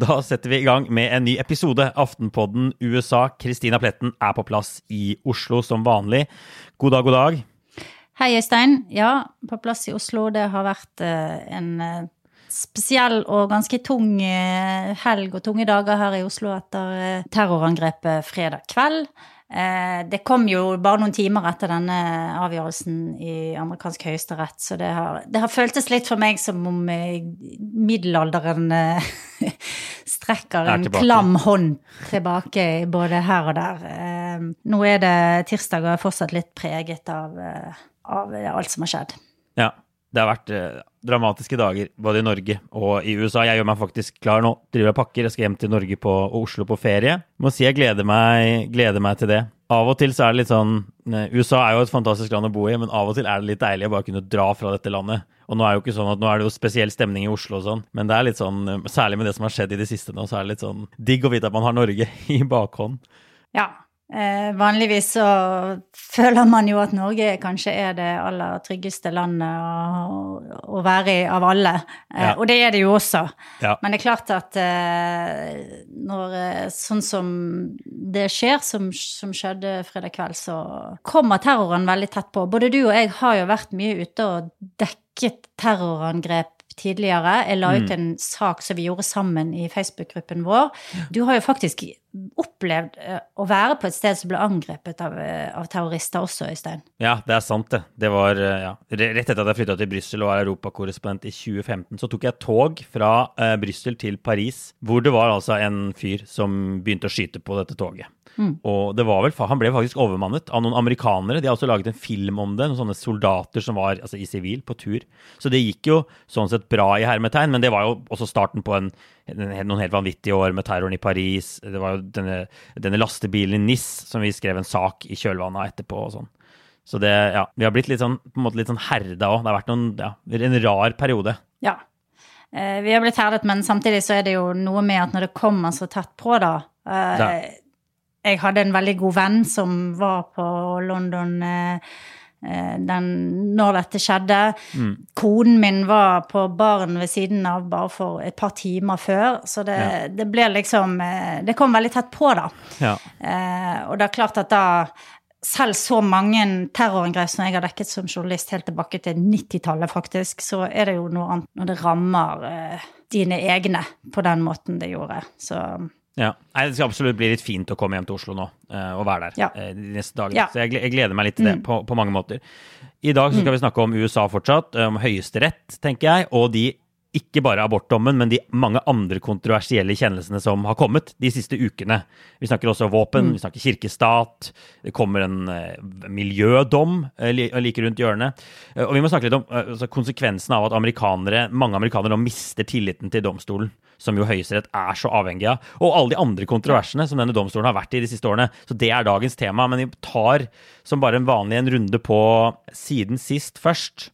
Da setter vi i gang med en ny episode. Aftenpodden USA. Kristina Pletten er på plass i Oslo som vanlig. God dag, god dag. Hei, Øystein. Ja, på plass i Oslo. Det har vært eh, en eh, spesiell og ganske tung eh, helg og tunge dager her i Oslo etter terrorangrepet fredag kveld. Eh, det kom jo bare noen timer etter denne avgjørelsen i amerikansk høyesterett, så det har, det har føltes litt for meg som om eh, middelalderen eh, strekker Er en klam hånd tilbake både her og der. Nå er det tirsdag og er fortsatt litt preget av, av alt som har skjedd. Ja, det har vært eh, dramatiske dager både i Norge og i USA. Jeg gjør meg faktisk klar nå. Driver og pakker. Jeg skal hjem til Norge på, og Oslo på ferie. Må si jeg gleder meg, gleder meg til det. Av og til så er det litt sånn eh, USA er jo et fantastisk land å bo i, men av og til er det litt deilig å bare kunne dra fra dette landet. Og nå er det jo ikke sånn at nå er det jo spesiell stemning i Oslo og sånn, men det er litt sånn, eh, særlig med det som har skjedd i det siste nå, så er det litt sånn digg å vite at man har Norge i bakhånd. Ja. Eh, vanligvis så føler man jo at Norge kanskje er det aller tryggeste landet å, å være i av alle. Eh, Ja. Og det er det jo også. Ja. Men det er klart at eh, når eh, sånn som det skjer, som, som skjedde fredag kveld, så kommer terroren veldig tett på. Både du og jeg har jo vært mye ute og dekket terrorangrep tidligere. Jeg la ut en sak som vi gjorde sammen i Facebook-gruppen vår. Du har jo faktisk opplevd eh, å være på et sted som ble angrepet av, eh, av terrorister også, Øystein. Ja, det er sant, det. Det var eh, ja, Rett etter at jeg flytta til Brussel og var europakorrespondent i 2015, så tok jeg tog fra eh, Brussel til Paris, hvor det var altså en fyr som begynte å skyte på dette toget. Og det var vel, Han ble faktisk overmannet av noen amerikanere. De har også laget en film om det. Noen sånne soldater som var altså, i sivil, på tur. Så det gikk jo sånn sett bra i hermetegn, men det var jo også starten på en, noen helt vanvittige år med terroren i Paris. Det var jo denne, denne lastebilen i NIS som vi skrev en sak i kjølvannet av etterpå og sånn. Så det, ja, vi har blitt litt sånn, på en måte litt sånn herda òg. Det har vært noen, ja, en rar periode. Ja. Eh, vi har blitt herdet, men samtidig så er det jo noe med at når det kommer så tett på, da eh, Jeg hadde en veldig god venn som var på London eh, den, når dette skjedde. Mm. Konen min var på baren ved siden av bare for et par timer før, så det, Ja. det ble liksom eh, Det kom veldig tett på, da. Ja. Eh, og det er klart at da selv så mange terrorangrep som jeg har dekket som journalist helt tilbake til 90-tallet, faktisk, så er det jo noe annet når det rammer eh, dine egne på den måten det gjorde. Så Ja. Nei, det skal absolutt bli litt fint å komme hjem til Oslo nå eh, og være der Ja. eh, de neste dagene. Ja. Så jeg, jeg gleder meg litt til det Mm. på, på mange måter. I dag så skal vi snakke om USA fortsatt, om om Høyesterett, tenker jeg, og de ikke bare abortdommen, men de mange andre kontroversielle kjennelsene som har kommet de siste ukene. Vi snakker også våpen, vi snakker kirkestat, det kommer en eh, miljødom eh, like rundt hjørnet. Eh, og vi må snakke litt om altså, konsekvensen av at amerikanere, mange amerikanere nå mister tilliten til domstolen, som jo Høyesterett er så avhengig av, og alle de andre kontroversene som denne domstolen har vært i de siste årene. Så det er dagens tema, men vi tar som bare en vanlig en runde på siden sist først.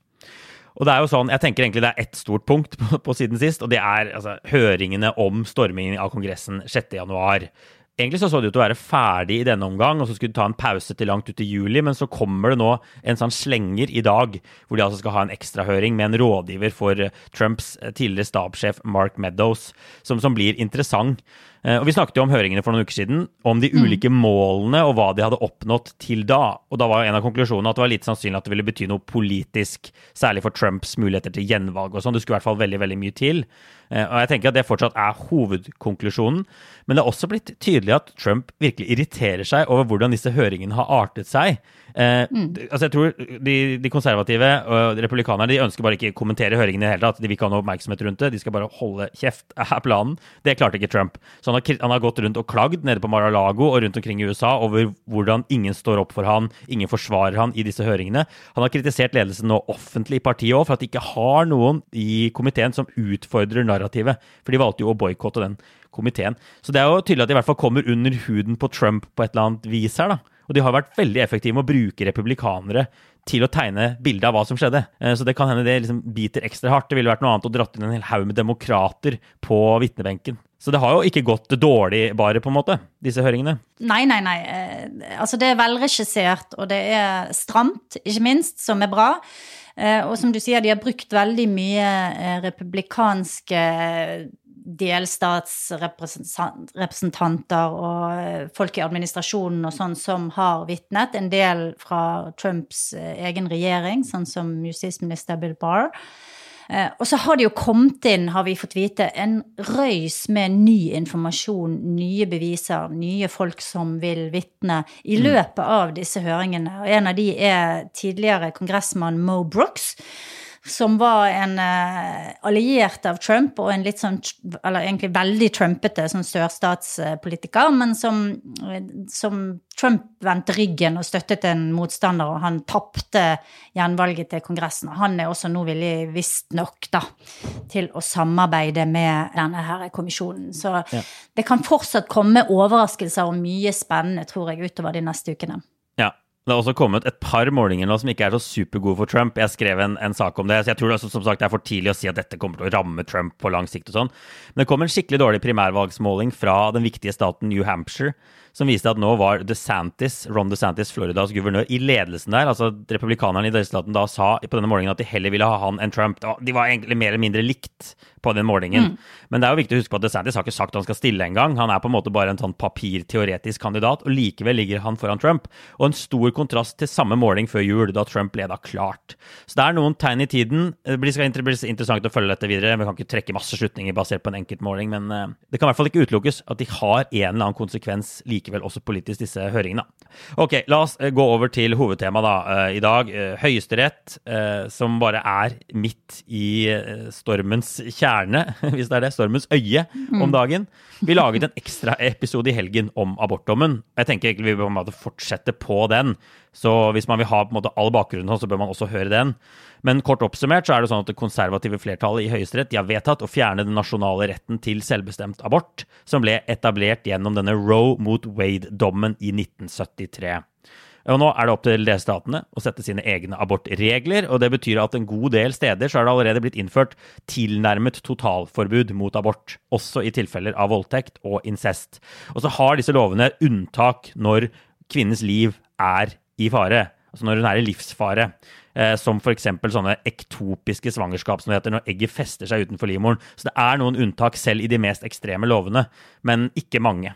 Og det er jo sånn, Jeg tenker egentlig det er ett stort punkt på, på siden sist, og det er altså, høringene om stormingen av Kongressen 6.1. Egentlig så så det ut til å være ferdig i denne omgang, og så skulle de ta en pause til langt ut i juli, men så kommer det nå en sånn slenger i dag, hvor de altså skal ha en ekstrahøring med en rådgiver for Trumps eh, tidligere stabssjef Mark Meadows, som, som blir interessant. Eh, og Vi snakket jo om høringene for noen uker siden, om de ulike målene og hva de hadde oppnådd til da. Og Da var jo en av konklusjonene at det var lite sannsynlig at det ville bety noe politisk, særlig for Trumps muligheter til gjenvalg og sånn. Det skulle i hvert fall veldig, veldig mye til. Eh, og jeg tenker at det fortsatt er hovedkonklusjonen. Men det er også blitt tydelig at Trump virkelig irriterer seg over hvordan disse høringene har artet seg. Eh, mm. altså jeg tror de, de, konservative og republikanerne de ønsker bare ikke kommentere høringene i det hele tatt. De vil ikke ha noe oppmerksomhet rundt det. De skal bare holde kjeft, er planen. Det klarte ikke Trump. Så han har, han har gått rundt og klagd nede på Mar-a-Lago og rundt omkring i USA over hvordan ingen står opp for han, ingen forsvarer han i disse høringene. Han har kritisert ledelsen nå offentlig i partiet òg for at de ikke har noen i komiteen som utfordrer narrativet. For de valgte jo å boikotte den komiteen. Så det er jo tydelig at de i hvert fall kommer under huden på Trump på et eller annet vis her, da. Og de har vært veldig effektive med å bruke republikanere til å tegne bilde av hva som skjedde. Eh, så det kan hende det liksom biter ekstra hardt. Det ville vært noe annet å dratt inn en hel haug med demokrater på vitnebenken. Så det har jo ikke gått dårlig bare, på en måte, disse høringene. Nei, nei, nei. Eh, altså det er velregissert, og det er stramt, ikke minst, som er bra. Eh, og som du sier, de har brukt veldig mye republikanske delstatsrepresentanter og eh, folk i administrasjonen og sånn som har vitnet. En del fra Trumps eh, egen regjering, sånn som justisminister Bill Barr. Eh, og så har det jo kommet inn, har vi fått vite, en røys med ny informasjon, nye beviser, nye folk som vil vitne i mm. løpet av disse høringene. Og en av de er tidligere kongressmann Mo Brooks som var en uh, alliert av Trump og en litt sånn Eller egentlig veldig trumpete sånn sørstatspolitiker, men som, som, Trump vendte ryggen og støttet en motstander, og han tapte gjenvalget til Kongressen. Han er også nå villig, visstnok, da, til å samarbeide med denne her kommisjonen. Så ja. det kan fortsatt komme overraskelser og mye spennende, tror jeg, utover de neste ukene. Det har også kommet et par målinger nå som ikke er så supergode for Trump. Jeg skrev en, en, sak om det, så jeg tror det, som sagt, det er for tidlig å si at dette kommer til å ramme Trump på lang sikt. og sånn. Men det kom en skikkelig dårlig primærvalgsmåling fra den viktige staten New Hampshire, som viste at nå var DeSantis, Ron DeSantis, Floridas guvernør, i ledelsen der. Altså Republikanerne i delstaten da sa på denne målingen at de heller ville ha han enn Trump. De var egentlig mer eller mindre likt på den målingen. Mm. Men det er jo viktig å huske på at DeSantis har ikke sagt at han skal stille engang. Han er på en måte bare en sånn papirteoretisk kandidat, og likevel ligger han foran Trump. Og en stor kontrast til samme måling før jul, da Trump leda klart. Så det er noen tegn i tiden. Det blir, interessant å følge dette videre. Vi kan ikke trekke masse slutninger basert på en enkeltmåling, men eh, det kan i hvert fall ikke utelukkes at de har en eller annen konsekvens likevel også politisk, disse høringene. Ok, la oss eh, gå over til hovedtemaet da, eh, i dag. Høyesterett, som bare er midt i stormens kjerne, hvis det er det, stormens øye om mm. dagen. Vi laget en ekstra episode i helgen om abortdommen. Jeg tenker egentlig vi bør fortsette på den. Så hvis man vil ha på en måte all bakgrunnen, så bør man også høre den. Men kort oppsummert så er det sånn at det konservative flertallet i Høyesterett har vedtatt å fjerne den nasjonale retten til selvbestemt abort, som ble etablert gjennom denne Roe mot Wade-dommen i 1973. Og nå er det opp til delstatene å sette sine egne abortregler, og det betyr at en god del steder så er det allerede blitt innført tilnærmet totalforbud mot abort, også i tilfeller av voldtekt og incest. Og så har disse lovene unntak når kvinnens liv er i fare, altså når hun er i livsfare. Eh, som f.eks. sånne ektopiske svangerskap, som det heter, når egget fester seg utenfor livmoren. Så det er noen unntak selv i de mest ekstreme lovene, men ikke mange.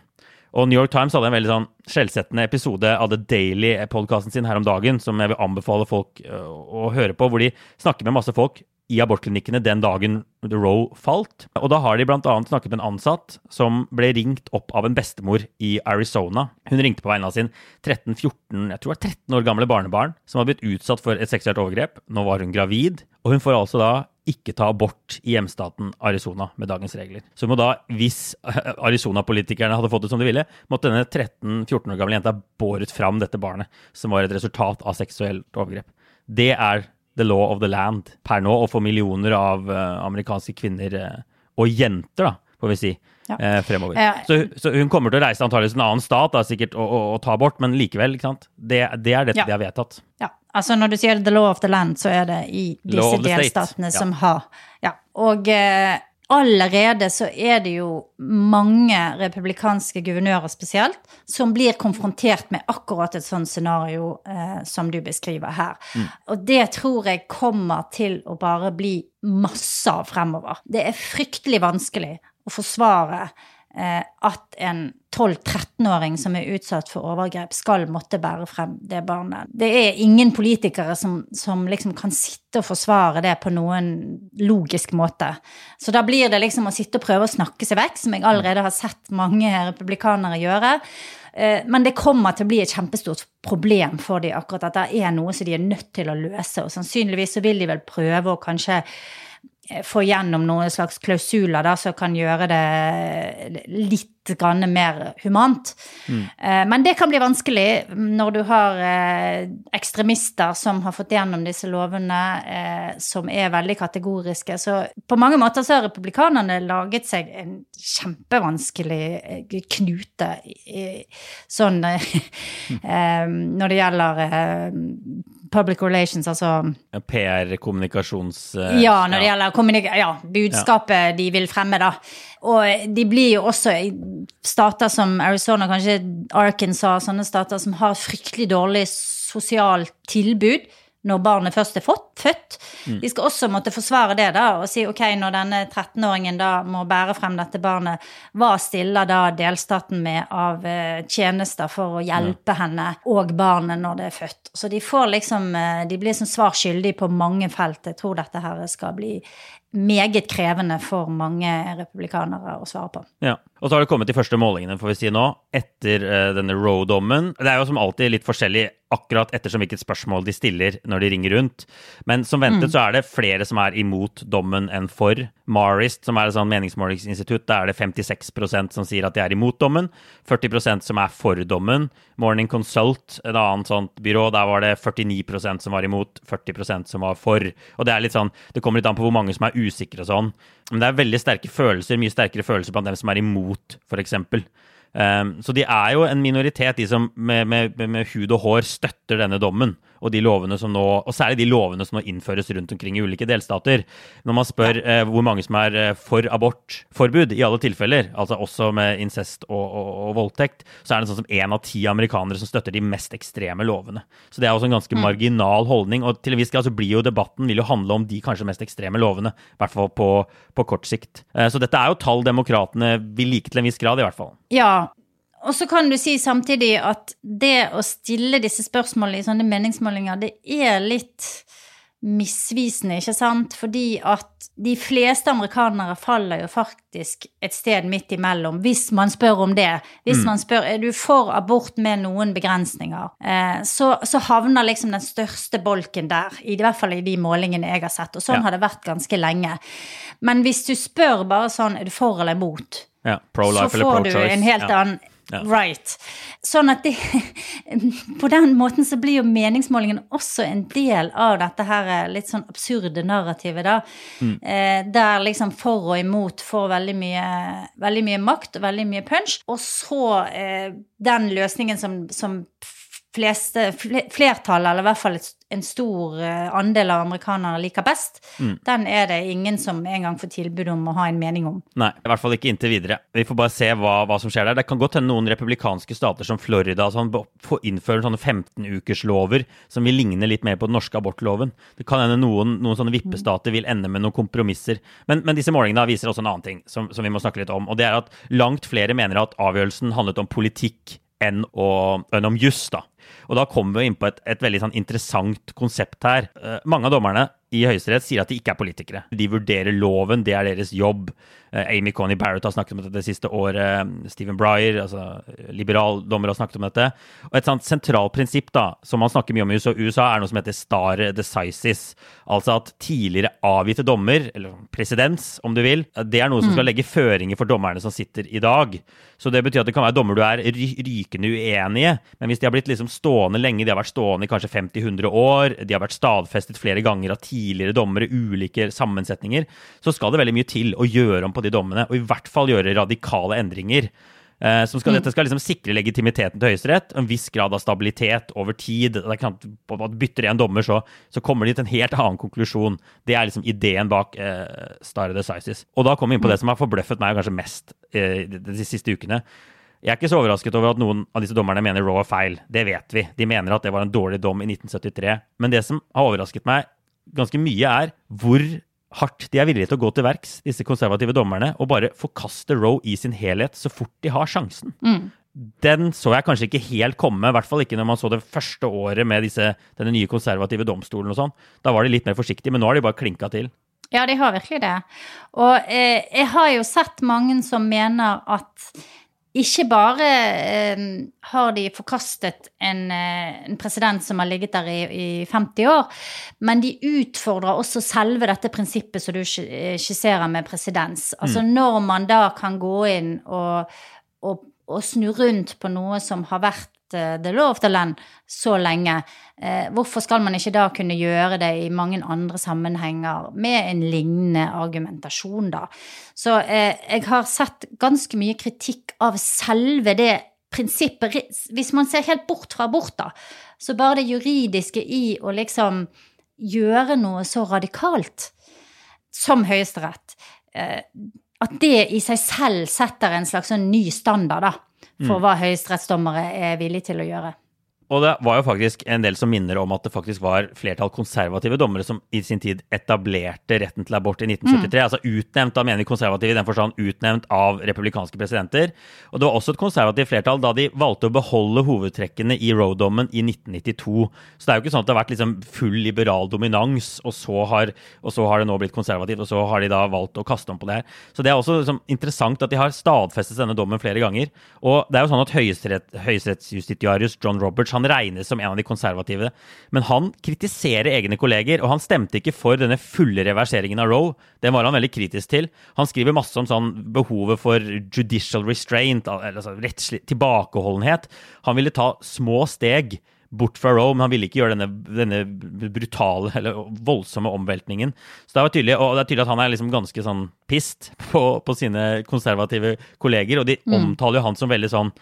Og New York Times hadde en veldig sånn skjellsettende episode av The Daily-podkasten sin her om dagen, som jeg vil anbefale folk eh, å høre på, hvor de snakker med masse folk i abortklinikkene den dagen Roe falt. Og da har de bl.a. snakket med en ansatt som ble ringt opp av en bestemor i Arizona. Hun ringte på vegne av sin 13-14 jeg tror det var 13 år gamle barnebarn som hadde blitt utsatt for et seksuelt overgrep. Nå var hun gravid, og hun får altså da ikke ta abort i hjemstaten Arizona med dagens regler. Så må da, hvis Arizona-politikerne hadde fått det som de ville, måtte denne 13-14 år gamle jenta båret fram dette barnet, som var et resultat av seksuelt overgrep. Det er the law of the land per nå, og for millioner av uh, amerikanske kvinner uh, og jenter, da, får vi si, ja. uh, fremover. Så, så, hun kommer til å reise antakeligvis til en annen stat da, sikkert, og, og, og, ta abort, men likevel, ikke sant? Det, det er dette ja. de har vedtatt. Ja. Altså når du sier the law of the land, så er det i disse delstatene som har Ja. Og allerede så er det jo mange republikanske guvernører spesielt som blir konfrontert med akkurat et sånt scenario eh, som du beskriver her. Mm. Og det tror jeg kommer til å bare bli masse av fremover. Det er fryktelig vanskelig å forsvare at en 12-13-åring som er utsatt for overgrep, skal måtte bære frem det barnet. Det er ingen politikere som, som liksom kan sitte og forsvare det på noen logisk måte. Så da blir det liksom å sitte og prøve å snakke seg vekk, som jeg allerede har sett mange republikanere gjøre. Eh, men det kommer til å bli et kjempestort problem for dem akkurat at det er noe som de er nødt til å løse. Og sannsynligvis så vil de vel prøve å kanskje Eh, få gjennom noen slags klausuler da, som kan gjøre det litt mer humant. Mm. Eh, men det kan bli vanskelig når du har eh, ekstremister som har fått gjennom disse lovene, som er veldig kategoriske. Så på mange måter så har republikanerne laget seg en kjempevanskelig knute sånn når det gjelder public relations, altså PR-kommunikasjons... ja, når det ja. gjelder ja, budskapet ja. de vil fremme, da. Og de blir jo også stater som Arizona, kanskje Arkansas, sånne stater som har fryktelig dårlig sosialt tilbud når barnet først er fått, født. Mm. De skal også måtte forsvare det da, og si ok, når denne 13-åringen da må bære frem dette barnet, hva stiller da delstaten med av uh, tjenester for å hjelpe mm. henne og barnet når det er født? Så de får liksom uh, De blir som svar skyldig på mange felt. Jeg tror dette her skal bli meget krevende for mange republikanere å svare på. Ja, og så har det kommet de første målingene, får vi si nå, etter uh, denne Roe-dommen. Det er jo som alltid litt forskjellig akkurat ettersom hvilket spørsmål de stiller når de ringer rundt. Men som ventet mm. så er det flere som er imot dommen enn for. Marist, som er et sånn meningsmålingsinstitutt, da er det 56% som sier at de er imot dommen. 40% som er for dommen. Morning Consult, et annet sånt byrå, der var det 49% som var imot, 40% som var for. Og det er litt sånn, det kommer litt an på hvor mange som er usikre og sånn. Men det er veldig sterke følelser, mye sterkere følelser blant dem som er imot, f.eks. Um, så de er jo en minoritet, de som med, med, med, hud og hår støtter denne dommen. Og, de lovene som nå, og særlig de lovene som nå innføres rundt omkring i ulike delstater. Når man spør uh, hvor mange som er uh, for abortforbud i alle tilfeller, altså også med incest og, og, og, voldtekt, så er det sånn som én av ti amerikanere som støtter de mest ekstreme lovene. Så det er også en ganske mm. marginal holdning. Og til en viss grad så blir jo debatten vil jo handle om de kanskje mest ekstreme lovene. I hvert fall på, på kort sikt. Eh, så dette er jo tall demokratene vil like til en viss grad, i hvert fall. Ja, og så kan du si samtidig at det å stille disse spørsmålene i sånne meningsmålinger, det er litt misvisende, ikke sant? Fordi at de fleste amerikanere faller jo faktisk et sted midt imellom, hvis man spør om det. Hvis mm. man spør er du for abort med noen begrensninger, eh, så, så, havner liksom den største bolken der. I, hvert fall i de målingene jeg har sett. Og sånn ja. har det vært ganske lenge. Men hvis du spør bare sånn er du for eller imot, ja, så får du en helt annen ja. Right. Sånn at det På den måten så blir jo meningsmålingen også en del av dette her eh, litt sånn absurde narrativet, da. Mm. Eh, der liksom for og imot får veldig mye, veldig mye makt og veldig mye punch. Og så eh, den løsningen som, som fleste, flertallet, eller i hvert fall en stor eh, andel av amerikanere liker best, mm. den er det ingen som engang får tilbud om å ha en mening om. Nei, i hvert fall ikke inntil videre. Vi får bare se hva, hva som skjer der. Det kan godt hende noen republikanske stater som Florida sånn, innfører sånne 15-ukerslover som vil ligne litt mer på den norske abortloven. Det kan hende noen, noen sånne vippestater vil ende med noen kompromisser. Men, men disse målingene viser også en annen ting som, som vi må snakke litt om, og det er at langt flere mener at avgjørelsen handlet om politikk enn, å, enn om juss, da. Og da kommer vi inn på et, et veldig sånn interessant konsept her. Uh, mange av dommerne i Høyesterett sier at de ikke er politikere. De vurderer loven, det er deres jobb. Uh, Amy Coney Barrett har snakket om dette det siste året. Stephen Breyer, altså liberal dommer, har snakket om dette. Og et sånt sentralt prinsipp da, som man snakker mye om i USA, USA er noe som heter stare decisis. Altså at tidligere avgitte dommer, eller presedens om du vil, det er noe som skal mm. legge føringer for dommerne som sitter i dag. Så det betyr at det kan være dommer du er rykende uenige, men hvis de har blitt liksom stående lenge, de har vært stående i kanskje 50-100 år, de har vært stadfestet flere ganger av tidligere dommere, ulike sammensetninger, så skal det veldig mye til å gjøre om på de dommene, og i hvert fall gjøre radikale endringer. Uh, som skal, mm. Dette skal liksom sikre legitimiteten til Høyesterett, en viss grad av stabilitet over tid. Det kan, bytter en dommer, så, så, kommer de til en helt annen konklusjon. Det er liksom ideen bak uh, Stare Decisis. Og da kommer vi inn på mm. det som har forbløffet meg kanskje mest uh, de, de siste ukene. Jeg er ikke så overrasket over at noen av disse dommerne mener Raw er feil. Det vet vi. De mener at det var en dårlig dom i 1973. Men det som har overrasket meg ganske mye, er hvor hardt de er villige til å gå til verks, disse konservative dommerne, og bare forkaste Roe i sin helhet så fort de har sjansen. Mm. Den så jeg kanskje ikke helt komme, i hvert fall ikke når man så det første året med disse, denne nye konservative domstolen og sånn. Da var de litt mer forsiktige, men nå har de bare klinka til. Ja, de har virkelig det. Og eh, jeg har jo sett mange som mener at ikke bare eh, har de forkastet en, eh, en, president som har ligget der i, i, 50 år, men de utfordrer også selve dette prinsippet som du skisserer med presedens. Altså mm. når man da kan gå inn og, og, og snu rundt på noe som har vært uh, the law of the land så lenge, uh, hvorfor skal man ikke da kunne gjøre det i mange andre sammenhenger med en lignende argumentasjon, da? Så uh, jeg har sett ganske mye kritikk av selve det prinsippet. Hvis man ser helt bort fra abort, da, så bare det juridiske i å liksom gjøre noe så radikalt som Høyesterett At det i seg selv setter en slags sånn ny standard, da for mm. hva høyesterettsdommere er villige til å gjøre. Og det var jo faktisk en del som minner om at det faktisk var flertall konservative dommere som i sin tid etablerte retten til abort i 1973. Mm. Altså utnevnt av vi konservative i den forstand utnevnt av republikanske presidenter. Og det var også et konservativt flertall da de valgte å beholde hovedtrekkene i Roe-dommen i 1992. Så det er jo ikke sånn at det har vært liksom full liberal dominans, og så, har, og så, har, det nå blitt konservativt, og så har de da valgt å kaste om på det her. Så det er også liksom interessant at de har stadfestet denne dommen flere ganger. Og det er jo sånn at høyesterettsjustitiarius John Roberts han regnes som en av de konservative. Men han kritiserer egne kolleger, og han stemte ikke for denne fulle reverseringen av Roe. Den var han veldig kritisk til. Han skriver masse om sånn behovet for judicial restraint, altså rettslig tilbakeholdenhet. Han ville ta små steg bort fra Roe, men han ville ikke gjøre denne, denne brutale eller voldsomme omveltningen. Så det var tydelig, og det er tydelig at han er liksom ganske sånn pissed på, på sine konservative kolleger, og de mm. omtaler jo han som veldig sånn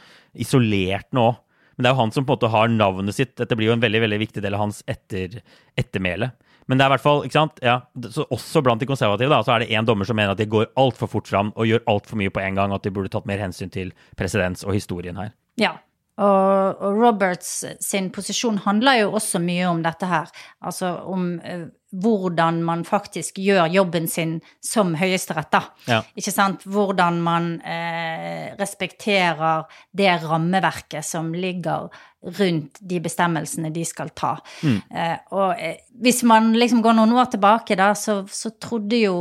isolert nå. Men det er jo han som på en måte har navnet sitt. Dette blir jo en veldig veldig viktig del av hans etter, ettermæle. Men det er i hvert fall, ikke sant, ja, så også blant de konservative da, så er det én dommer som mener at de går altfor fort fram og gjør altfor mye på en gang, at de burde tatt mer hensyn til presedens og historien her. Ja, og, Roberts sin posisjon handler jo også mye om dette her. Altså om uh, hvordan man faktisk gjør jobben sin som høyesterett, da. Ja. Ikke sant? Hvordan man eh, respekterer det rammeverket som ligger rundt de bestemmelsene de skal ta. Mm. Eh, og hvis man liksom går noen år tilbake, da, så, så trodde jo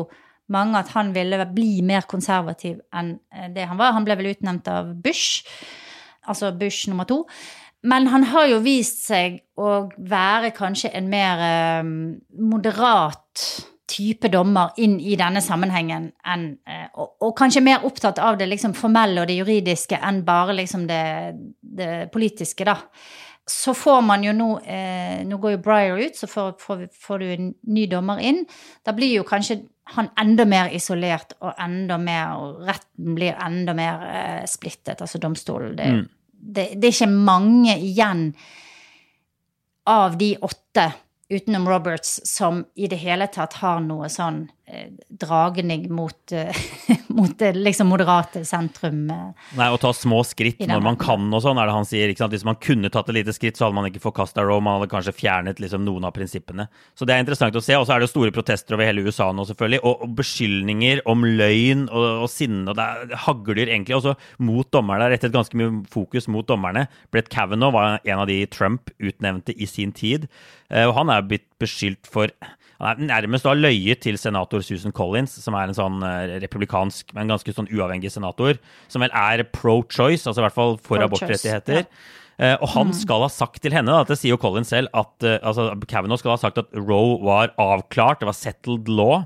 mange at han ville bli mer konservativ enn det han var. Han ble vel utnevnt av Bush altså Bush nummer to. Men han har jo vist seg å være kanskje en mer eh, moderat type dommer inn i denne sammenhengen enn eh, og, og, kanskje mer opptatt av det liksom formelle og det juridiske enn bare liksom det, det politiske, da. Så får man jo nå eh, Nå går jo Breyer ut, så får, får, får, du en ny dommer inn. Da blir jo kanskje han enda mer isolert og enda mer Og retten blir enda mer eh, splittet, altså domstolen. Det, mm det, det, er ikke mange igjen av de åtte utenom Roberts som i det hele tatt har noe sånn dragning mot, eh, mot det liksom moderate sentrum. Eh, Nei, å ta små skritt når man kan og sånn, er det han sier. Hvis man kunne tatt et lite skritt, så hadde man ikke forkasta Roe, man hadde kanskje fjernet liksom noen av prinsippene. Så det er interessant å se. Og så er det store protester over hele USA nå, selvfølgelig. Og, og beskyldninger om løgn og, og sinne, og det, det hagler egentlig også mot dommerne. Det er rettet ganske mye fokus mot dommerne. Brett Kavanaugh var en av de Trump utnevnte i sin tid, og han er blitt beskyldt for han er nærmest ha løyet til senator Susan Collins, som er en sånn eh, republikansk, men ganske sånn uavhengig senator, som vel er pro-choice, altså i hvert fall for abortrettigheter. Ja. Uh, og han mm. skal ha sagt til henne, da, det sier jo Collins selv, at uh, altså, Kavanaugh skal ha sagt at Roe var avklart, det var settled law.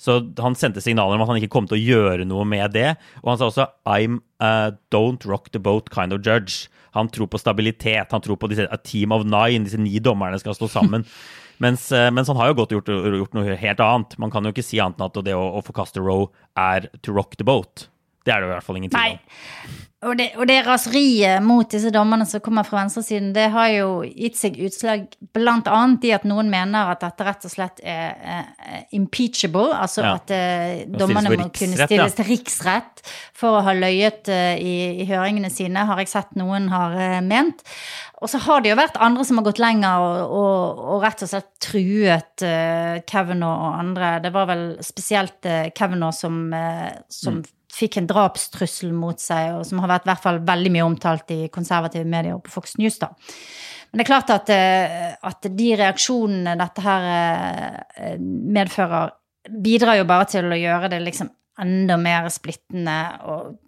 Så han sendte signaler om at han ikke kom til å gjøre noe med det. Og han sa også I'm a don't rock the boat kind of judge. Han tror på stabilitet. Han tror på disse, a team of nine, disse ni dommerne skal stå sammen. Mens, eh, mens, han har jo godt gjort, gjort, noe helt annet. Man kan jo ikke si annet enn at det å, å forkaste Roe er to rock the boat. Det er det i hvert fall ingen tvil om. Og det, og det raseriet mot disse dommerne som kommer fra venstresiden, det har jo gitt seg utslag annet i at noen mener at dette rett og slett er uh, impeachable, altså Ja. at uh, dommerne må kunne stilles til riksrett for å ha løyet uh, i, i høringene sine, har jeg sett noen har eh, ment. Og så har det jo vært andre som har gått lenger og, og, og rett og slett truet Kavanaugh og andre. Det var vel spesielt Kavanaugh som, som fikk en drapstrussel mot seg, og som har vært i hvert fall veldig mye omtalt i konservative medier og på Fox News. da. Men det er klart at, eh, at de reaksjonene dette her eh, medfører, bidrar jo bare til å gjøre det liksom enda mer splittende og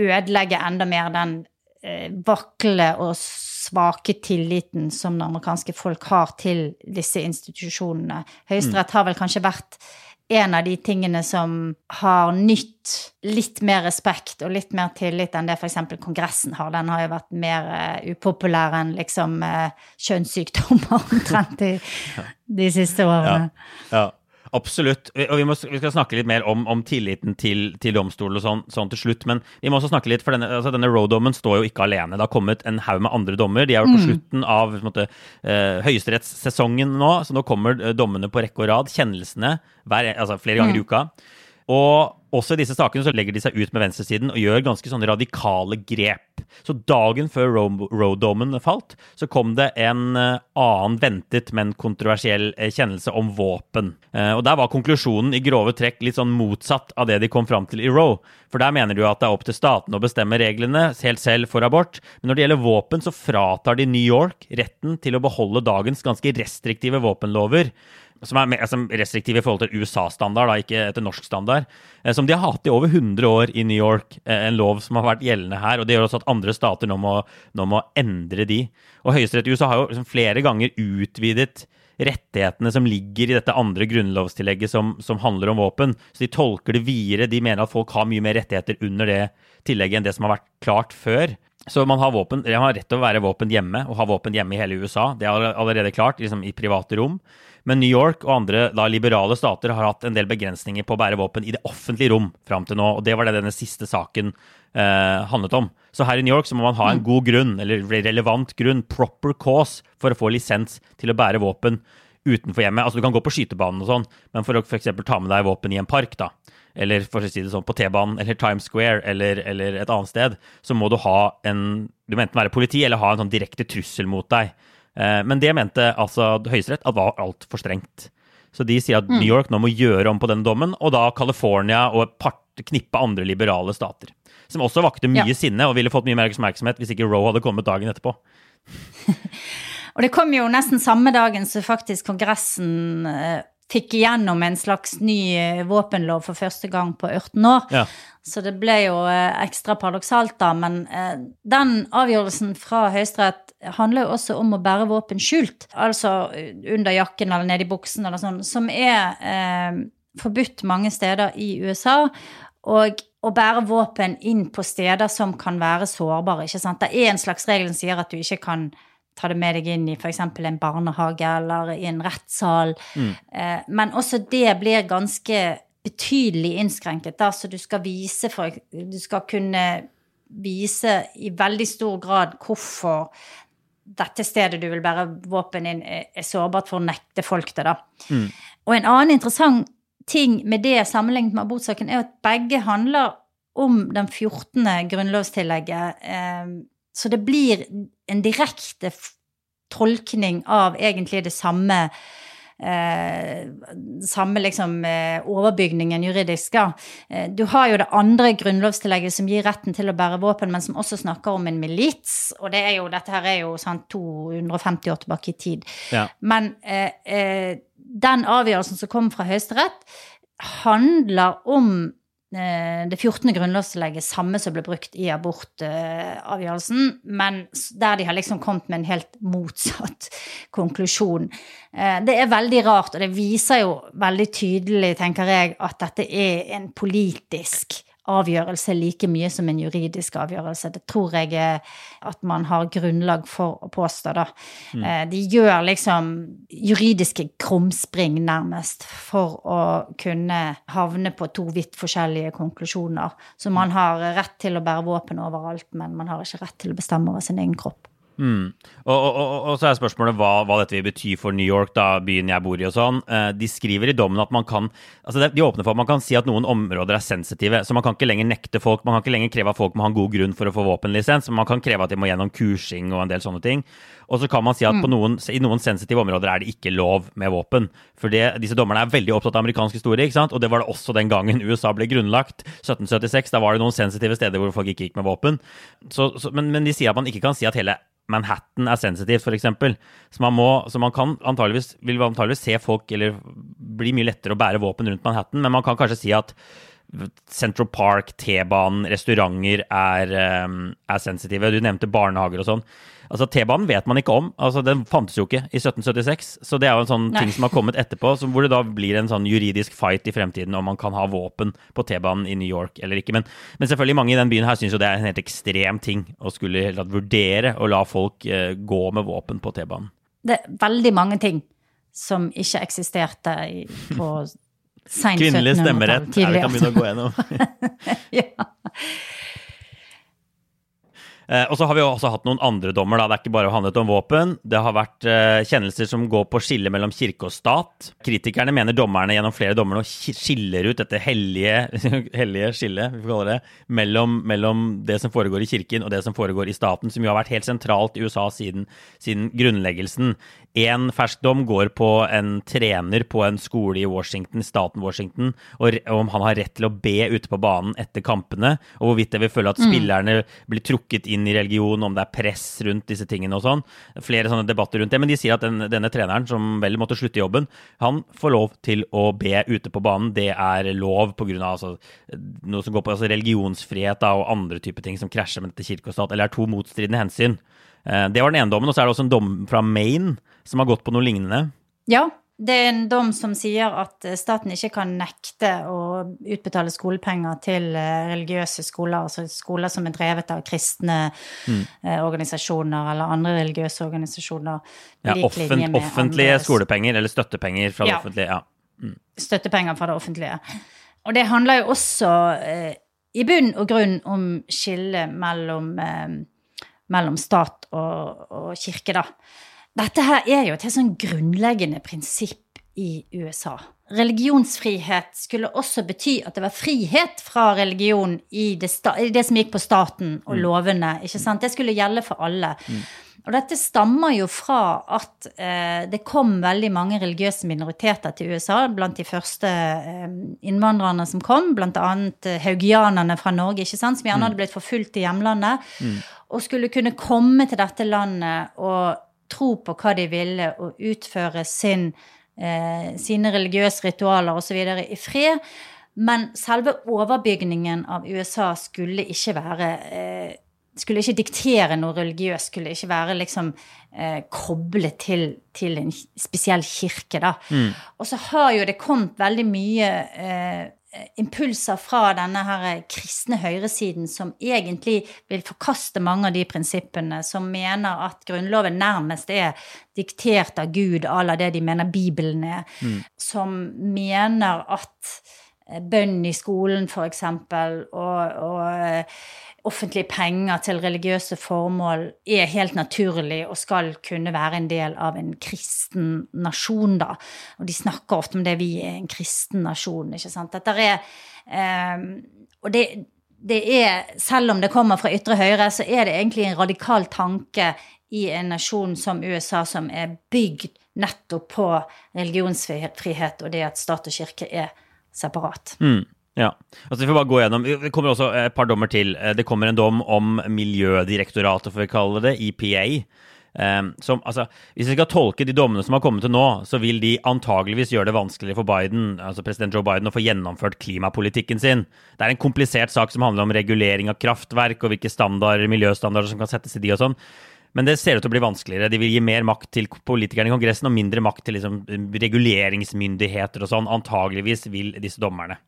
ødelegge enda mer den eh, vakle og svake tilliten som det amerikanske folk har til disse institusjonene. Høyesterett har vel kanskje vært en av de tingene som har nytt litt mer respekt og litt mer tillit enn det f.eks. Kongressen har. Den har jo vært mer uh, upopulær enn liksom uh, kjønnssykdommer omtrent de, de siste årene. Ja. Ja, absolutt. Og vi, må, vi skal snakke litt mer om, om tilliten til, til domstolen og sånn, sånn til slutt. Men vi må også snakke litt, for denne, altså Roe-dommen står jo ikke alene. Det har kommet en haug med andre dommer. De er jo på slutten av måte, eh, høyesterettssesongen nå, så nå kommer eh, dommene på rekke og rad. Kjennelsene hver, altså flere ganger i uka. Og også i disse sakene så legger de seg ut med venstresiden og gjør ganske sånne radikale grep. Så dagen før Ro- Roe-dommen falt, så kom det en eh, annen ventet, men kontroversiell eh, kjennelse om våpen. Eh, Og der var konklusjonen i grove trekk litt sånn motsatt av det de kom fram til i Roe. For der mener de jo at det er opp til statene å bestemme reglene helt selv for abort. Men når det gjelder våpen, så fratar de New York retten til å beholde dagens ganske restriktive våpenlover som er som restriktive i forhold til USA-standard, ikke etter norsk standard. eh, Som de har hatt i over 100 år i New York. eh, En lov som har vært gjeldende her. og Det gjør også at andre stater nå må, nå må endre de. Og Høyesterett i USA har jo liksom flere ganger utvidet rettighetene som ligger i dette andre grunnlovstillegget som, som handler om våpen. Så de tolker det videre. De mener at folk har mye mer rettigheter under det tillegget enn det som har vært klart før. Så man har, våpen, man har rett til å være våpen hjemme og ha våpen hjemme i hele USA. Det er allerede klart liksom i private rom. Men New York og andre da, liberale stater har hatt en del begrensninger på å bære våpen i det offentlige rom fram til nå. og Det var det denne siste saken eh, handlet om. Så her i New York så må man ha en god grunn, eller relevant grunn, proper cause, for å få lisens til å bære våpen utenfor hjemmet. Altså Du kan gå på skytebanen og sånn, men for å f.eks. ta med deg våpen i en park, da, eller for å si det sånn, på T-banen eller Times Square eller, eller et annet sted, så må du ha en Du må enten være politi eller ha en sånn direkte trussel mot deg. Eh, Men det mente altså Høyesterett at var altfor strengt. Så de sier at New York nå må gjøre om på den dommen, og da California og et knippe andre liberale stater. Som også vakte mye Ja. sinne og ville fått mye mer oppmerksomhet hvis ikke Roe hadde kommet dagen etterpå. Og det kom jo nesten samme dagen som faktisk Kongressen eh, fikk igjennom en slags ny eh, våpenlov for første gang på 18 år. Ja. Så det ble jo eh, ekstra paradoksalt, da. Men eh, den avgjørelsen fra Høyesterett handler jo også om å bære våpen skjult. Altså under jakken eller nedi i buksen eller sånn, som er eh, forbudt mange steder i USA. Og å bære våpen inn på steder som kan være sårbare. ikke sant? Det er en slags regel som sier at du ikke kan ta det med deg inn i f.eks. en barnehage eller i en rettssal. Mm. men også det blir ganske betydelig innskrenket. Da, så du skal vise for Du skal kunne vise i veldig stor grad hvorfor dette stedet du vil bære våpen inn, er er sårbart for å nekte folk det, da. Og en annen interessant ting med det sammenlignet med abortsaken, er at begge handler om den 14. grunnlovstillegget. Eh, så det blir en direkte tolkning av egentlig det samme eh, samme liksom eh, overbygningen juridisk. Da. Eh, du har jo det andre grunnlovstillegget som gir retten til å bære våpen, men som også snakker om en milits. Og det er jo, dette her er jo sant, 250 år tilbake i tid. Ja. Men eh, eh, den avgjørelsen som kom fra Høyesterett, handler om det 14. grunnlovstillegget, samme som ble brukt i abortavgjørelsen, men der de har liksom kommet med en helt motsatt konklusjon. Eh, Det er veldig rart, og det viser jo veldig tydelig, tenker jeg, at dette er en politisk avgjørelse like mye som en juridisk avgjørelse. Det tror jeg at man har grunnlag for å påstå, da. Mm. De gjør liksom juridiske krumspring, nærmest, for å kunne havne på to vidt forskjellige konklusjoner. Så man har rett til å bære våpen overalt, men man har ikke rett til å bestemme over sin egen kropp. Mm. Og, og, og, så er spørsmålet hva, hva, dette vil bety for New York, da, byen jeg bor i og sånn. Eh, de skriver i dommen at man kan altså De åpner for at man kan si at noen områder er sensitive. Så man kan ikke lenger nekte folk, man kan ikke lenger kreve at folk må ha en god grunn for å få våpenlisens. Man kan kreve at de må gjennom kursing og en del sånne ting. Og så kan man si at mm. noen, i noen sensitive områder er det ikke lov med våpen. For det, disse dommerne er veldig opptatt av amerikansk historie, ikke sant? og det var det også den gangen USA ble grunnlagt. 1776, da var det noen sensitive steder hvor folk ikke gikk med våpen. Så, så, men, men de sier at man ikke kan si at hele Manhattan er sensitivt, f.eks. Så man, må, så man kan antageligvis, vil antageligvis se folk Eller bli mye lettere å bære våpen rundt Manhattan, men man kan kanskje si at Central Park, T-banen, restauranter er, eh, er, sensitive. Du nevnte barnehager og sånn. Altså, T-banen vet man ikke om. altså Den fantes jo ikke i 1776. Så det er jo en sånn Nei. ting som har kommet etterpå, hvor det da blir en sånn juridisk fight i fremtiden om man kan ha våpen på T-banen i New York eller ikke. Men, men, selvfølgelig mange i den byen her syns jo det er en helt ekstrem ting å skulle vurdere å la folk eh, gå med våpen på T-banen. Det er veldig mange ting som ikke eksisterte i, på seint 1700-tall. Kvinnelig stemmerett. Ja, vi kan begynne å gå gjennom. ja. Eh, og så har vi også hatt noen andre dommer. Da. Det er ikke bare handlet om våpen. Det har vært eh, kjennelser som går på skillet mellom kirke og stat. Kritikerne mener dommerne gjennom flere dommer nå skiller ut dette hellige, hellige skillet vi får kalle det, mellom, mellom, det som foregår i kirken og det som foregår i staten, som jo har vært helt sentralt i USA siden, siden grunnleggelsen. En fersk dom går på en trener på en skole i Washington, staten Washington, og om han har rett til å be ute på banen etter kampene, og hvorvidt det vil føle at mm. spillerne blir trukket inn i religion, om det er press rundt disse tingene og sånn. Flere sånne debatter rundt det. Men de sier at den, denne treneren, som vel måtte slutte jobben, han får lov til å be ute på banen. Det er lov pga. Altså, noe som går på altså, religionsfrihet da, og andre typer ting som krasjer med dette kirke og stat, eller er to motstridende hensyn. Eh, det var den ene dommen. Og så er det også en dom fra Maine som har gått på noe lignende. Ja, det er en dom som sier at eh, staten ikke kan nekte å utbetale skolepenger til eh, religiøse skoler, altså skoler som er drevet av kristne mm. organisasjoner eller andre religiøse organisasjoner. Ja, offent, offentlige skolepenger eller støttepenger fra det offentlige. ja. Mm. Støttepenger fra det offentlige. Og det handler jo også eh, i bunn og grunn om skillet mellom eh, mellom stat og, og, kirke, da. Dette her er jo et helt sånn grunnleggende prinsipp i USA. Religionsfrihet skulle også bety at det var frihet fra religion i det, i det som gikk på staten og mm. lovene. ikke sant? Det skulle gjelde for alle. Mm. Og dette stammer jo fra at eh, det kom veldig mange religiøse minoriteter til USA blant de første eh, innvandrerne som kom, bl.a. Eh, haugianerne fra Norge, ikke sant, som gjerne mm. hadde blitt forfulgt i hjemlandet, mm. og skulle kunne komme til dette landet og tro på hva de ville, og utføre sin, eh, sine religiøse ritualer osv. i fred. Men selve overbygningen av USA skulle ikke være eh, skulle ikke diktere noe religiøst, skulle ikke være liksom eh, koblet til, til, en spesiell kirke, da. Mm. Og så har jo det kommet veldig mye eh, impulser fra denne her kristne høyresiden som egentlig vil forkaste mange av de prinsippene, som mener at Grunnloven nærmest er diktert av Gud à la det de mener Bibelen er, mm. som mener at eh, bønn i skolen, eksempel, og, og eh, offentlige penger til religiøse formål er helt naturlig og skal kunne være en del av en kristen nasjon, da. Og de snakker ofte om det vi er en kristen nasjon, ikke sant. Dette er eh, Og det, det er, selv om det kommer fra ytre høyre, så er det egentlig en radikal tanke i en nasjon som USA, som er bygd nettopp på religionsfrihet og det at stat og kirke er separat. Mm. Ja. altså Vi får bare gå gjennom. Det kommer også et par dommer til. Eh, det kommer en dom om Miljødirektoratet, får vi kalle det, EPA. Um, som, altså, hvis vi skal tolke de dommene som har kommet til nå, så vil de antageligvis gjøre det vanskeligere for Biden, altså president Joe Biden å få gjennomført klimapolitikken sin. Det er en komplisert sak som handler om regulering av kraftverk og hvilke standarder, miljøstandarder som kan settes i de og sånn. Men det ser ut til å bli vanskeligere. De vil gi mer makt til politikerne i Kongressen og mindre makt til liksom, reguleringsmyndigheter og sånn. Antageligvis vil disse dommerne.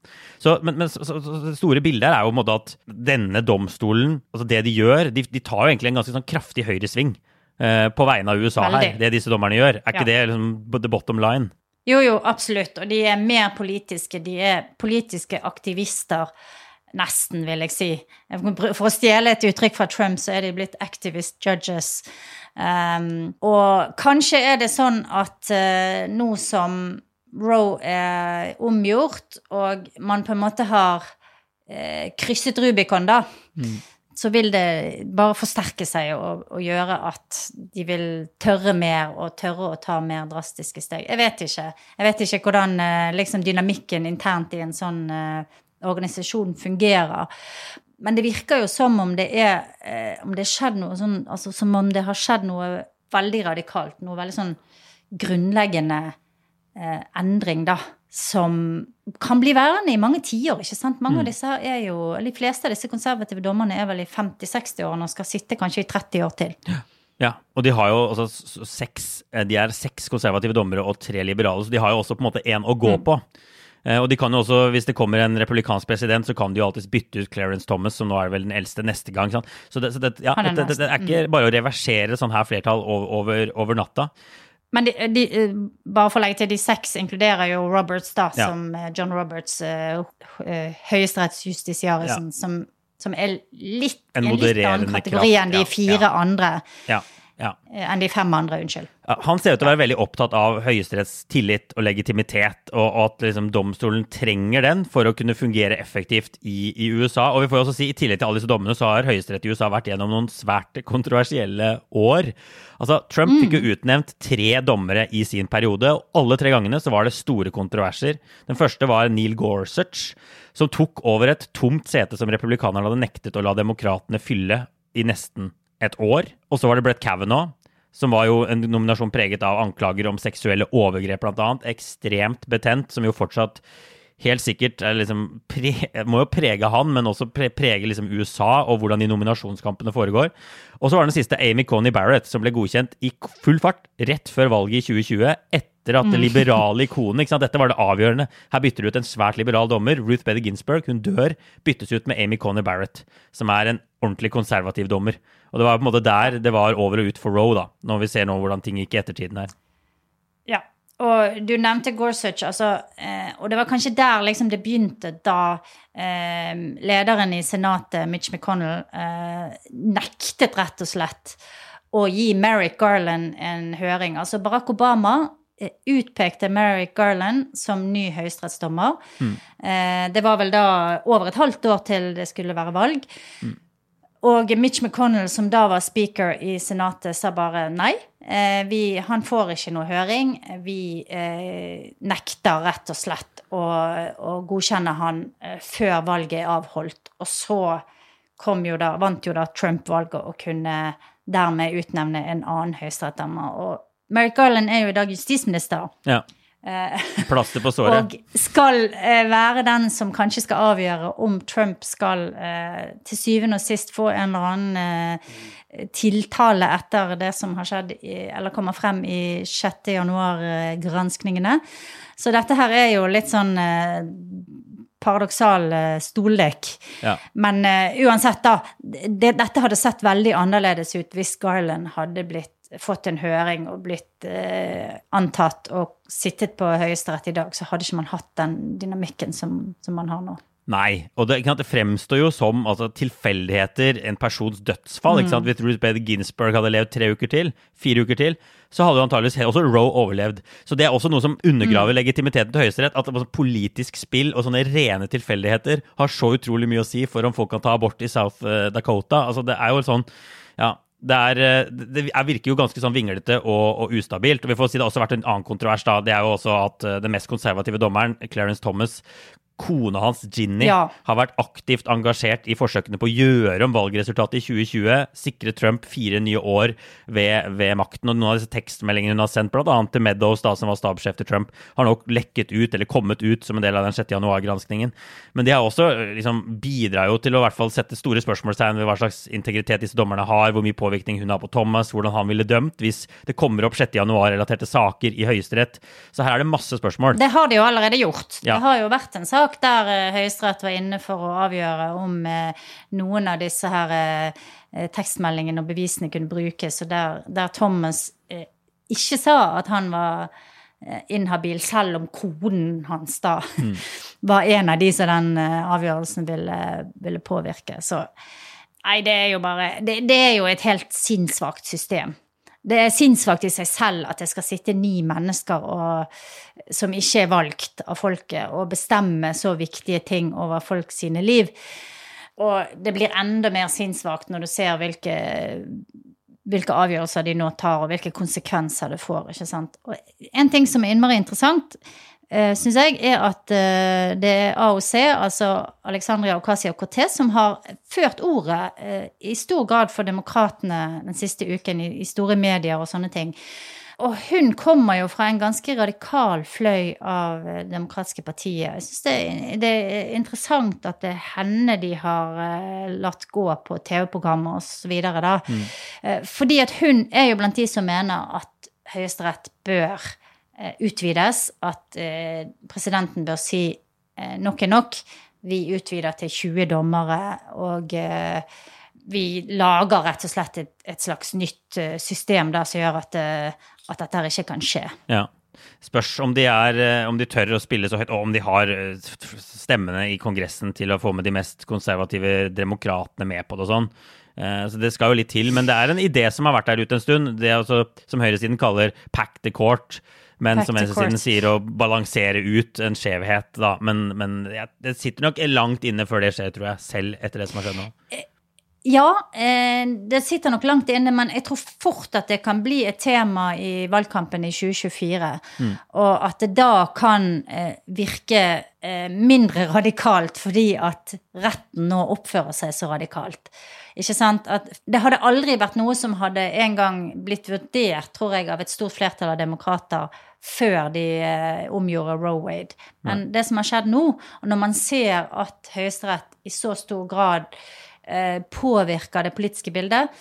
Så, men, men så, så, det store bildet er jo på en måte at denne domstolen, altså det de gjør, de, de tar jo egentlig en ganske sånn kraftig høyresving uh, på vegne av USA Veldig. her, det disse dommerne gjør. Er ja. ikke det liksom the bottom line? Jo, jo, absolutt. Og de er mer politiske. De er politiske aktivister Nesten, vil jeg si. For å stjele et uttrykk fra Trump, så er de blitt activist judges. Um, og kanskje er det sånn at uh, nå som Roe er omgjort, og man på en måte har uh, krysset Rubicon, da, mm. så vil det bare forsterke seg og, og, gjøre at de vil tørre mer og tørre å ta mer drastiske steg. Jeg vet ikke. Jeg vet ikke hvordan uh, liksom, dynamikken internt i en sånn organisasjonen fungerer. Men det virker jo som om det er eh, om det skjedd noe sånn altså Som om det har skjedd noe veldig radikalt. Noe veldig sånn grunnleggende eh, endring, da. Som kan bli værende i mange tiår. ikke sant? Mange mm. av disse er jo, De fleste av disse konservative dommerne er vel i 50-60-årene og skal sitte kanskje i 30 år til. Ja. Ja, og de har jo altså seks eh, De er seks konservative dommere og tre liberale, så de har jo også på en måte én å gå mm. på. Og de kan jo også, hvis det kommer en republikansk president, så kan de jo alltids bytte ut Clarence Thomas, som nå er vel den eldste, neste gang. Sant? Så, det, så det, ja, det, det, er ikke mm. bare å reversere sånn her flertall over, over natta. Men de, de, eh, bare for å legge til, de seks inkluderer jo Roberts, da, ja. som eh, John Roberts, høyesterettsjustisiarisen, ja. som, som, er litt, en, en litt annen kategori enn de fire andre. Ja. Ja. Eh, enn de fem andre. Unnskyld. Han ser ut til å være veldig opptatt av Høyesteretts tillit og legitimitet, og, og at liksom, domstolen trenger den for å kunne fungere effektivt i, i, USA. Og vi får også si, I tillegg til alle disse dommene så har Høyesterett i USA vært gjennom noen svært kontroversielle år. Altså, Trump mm. fikk jo utnevnt tre dommere i sin periode, og alle tre gangene så var det store kontroverser. Den første var Neil Gorsuch, som tok over et tomt sete som republikanerne hadde nektet å la demokratene fylle i nesten et år. Og så var det Brett Kavanaugh, som var jo en nominasjon preget av anklager om seksuelle overgrep, bl.a. Ekstremt betent, som jo fortsatt helt sikkert liksom pre, må jo prege han, men også pre, prege liksom USA og hvordan de nominasjonskampene foregår. Og så var den siste Amy Coney Barrett, som ble godkjent i full fart rett før valget i 2020. etter at det mm. liberale ikonet Dette var det avgjørende. Her bytter du ut en svært liberal dommer. Ruth Bader Ginsburg hun dør, byttes ut med Amy Coney Barrett, som er en ordentlig konservativ dommer. Og det var på en måte der det var over og ut for Roe, da, når vi ser nå hvordan ting gikk i ettertiden her. Ja, og du nevnte Gorsuch, altså, eh, og det var kanskje der liksom det begynte, da eh, lederen i Senatet, Mitch McConnell, eh, nektet rett og slett å gi Merrick Garland en høring. Altså Barack Obama eh, utpekte Merrick Garland som ny høyesterettsdommer. Mm. Eh, det var vel da over et halvt år til det skulle være valg. Mm. Og Mitch McConnell, som da var speaker i Senatet, sa bare nei. Eh, vi, han får ikke noe høring. Vi eh, nekter rett og slett å, å godkjenne han eh, før valget er avholdt. Og så kom jo da, vant jo da Trump valget og kunne dermed utnevne en annen høyesterettsdommer. Og Merrick Garland er jo i dag justisminister. Ja. Eh, Plaster på såret. Og skal eh, være den som kanskje skal avgjøre om Trump skal eh, til syvende og sist få en eller annen tiltale etter det som har skjedd, eller kommer frem i 6. januar-granskningene. Så dette her er jo litt sånn paradoksal stollek. Ja. Men uansett, da. Det, dette hadde sett veldig annerledes ut hvis Garland hadde blitt fått en høring og blitt eh, antatt og sittet på Høyesterett i dag, så hadde ikke man hatt den dynamikken som, som man har nå. Nei, og det, det fremstår jo som altså, tilfeldigheter, en persons dødsfall. Mm. Hvis Ruth Bader Ginsburg hadde levd tre uker til, fire uker til, så hadde jo antageligvis også Roe overlevd. Så det er også noe som undergraver mm. legitimiteten til Høyesterett. At altså, politisk spill og sånne rene tilfeldigheter har så utrolig mye å si for om folk kan ta abort i South eh, Dakota. Altså, det er jo sånn ja, det, er, eh, det virker jo ganske sånn vinglete og, og, ustabilt. og vi får si Det har også vært en annen kontrovers. da, Det er jo også at eh, den mest konservative dommeren, Clarence Thomas, kona hans, Ginny, Ja. har vært aktivt engasjert i forsøkene på å gjøre om valgresultatet i 2020, sikre Trump fire nye år ved, ved makten. Og noen av disse tekstmeldingene hun har sendt, bl.a. til Meadows, da, som var stabssjef til Trump, har nok lekket ut, eller kommet ut, som en del av den 6. januar-granskningen. Men de har også liksom, bidrar jo til å i hvert fall sette store spørsmålstegn ved hva slags integritet disse dommerne har, hvor mye påvirkning hun har på Thomas, hvordan han ville dømt hvis det kommer opp 6. januar-relaterte saker i Høyesterett. Så her er det masse spørsmål. Det har de jo allerede gjort. Ja. Det har jo vært en sak der eh, Høyesterett var inne for å avgjøre om eh, noen av disse her eh, tekstmeldingene og bevisene kunne brukes, og der, der Thomas ikke sa at han var inhabil, selv om koden hans da var en av de som den avgjørelsen ville, ville påvirke. Så nei, det er jo bare Det, det er jo et helt sinnssvakt system. Det er sinnssvakt i seg selv at det skal sitte ni mennesker og, som ikke er valgt av folket, og bestemme så viktige ting over folk sine liv. Og det blir enda mer sinnssvakt når du ser hvilke, hvilke avgjørelser de nå tar, og hvilke konsekvenser det får. ikke sant? Og en ting som er innmari interessant, uh, syns jeg, er at eh, det er AOC, altså Alexandria Ocasio-Cortez, som har ført ordet eh, i stor grad for demokratene den siste uken i, i store medier og sånne ting. Og hun kommer jo fra en ganske radikal fløy av eh, Det demokratiske partiet. Jeg syns det, det er interessant at det er henne de har eh, latt gå på TV-programmer osv. da. Mm. fordi at hun er jo blant de som mener at Høyesterett bør eh, utvides. At eh, presidenten bør si eh, nok er nok. Vi utvider til 20 dommere. og... Eh, vi lager rett og slett et, et slags nytt eh, system der som gjør at, eh, at dette ikke kan skje. Ja. Spørs om de, er, eh, om de tør å spille så høyt, og om de har eh, stemmene i Kongressen til å få med de mest konservative demokratene med på det og sånn. Eh, Så Det skal jo litt til, men det er en idé som har vært der ute en stund. Det er også, som høyresiden kaller 'pack the court'. Men Pack som venstresiden sier, å balansere ut en skjevhet. da. Men, men ja, det sitter nok langt inne før det skjer, tror jeg. Selv etter det som har skjedd nå. Ja, eh, det sitter nok langt inne, men jeg tror fort at det kan bli et tema i valgkampen i 2024. Og at det da kan eh, virke eh, mindre radikalt fordi at retten nå oppfører seg så radikalt. Ikke sant? At det hadde aldri vært noe som hadde en gang blitt vurdert, tror jeg, av et stort flertall av demokrater før de eh, omgjorde Roe Wade. Men det som har skjedd nå, og når man ser at Høyesterett i så stor grad eh, påvirker det politiske bildet,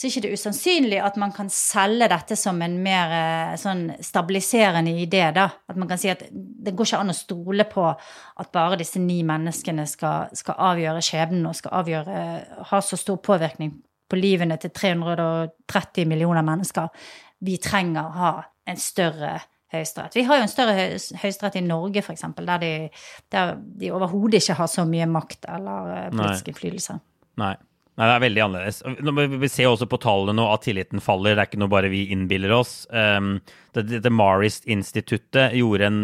så er ikke det usannsynlig at man kan selge dette som en mer eh, sånn stabiliserende idé. da. At man kan si at det går ikke an å stole på at bare disse ni menneskene skal, skal avgjøre skjebnen og skal avgjøre, ha så stor påvirkning på livene til 330 millioner mennesker. Vi trenger å ha en større høyesterett. Vi har jo en større høy- høyesterett i Norge, f.eks., der de, der de overhodet ikke har så mye makt eller eh, politisk innflytelse. Nei. Nei, det er veldig annerledes. Vi vi ser også på tallene nå at tilliten faller. Det er ikke noe bare vi innbiller oss. Um, det, det Marist-instituttet gjorde en,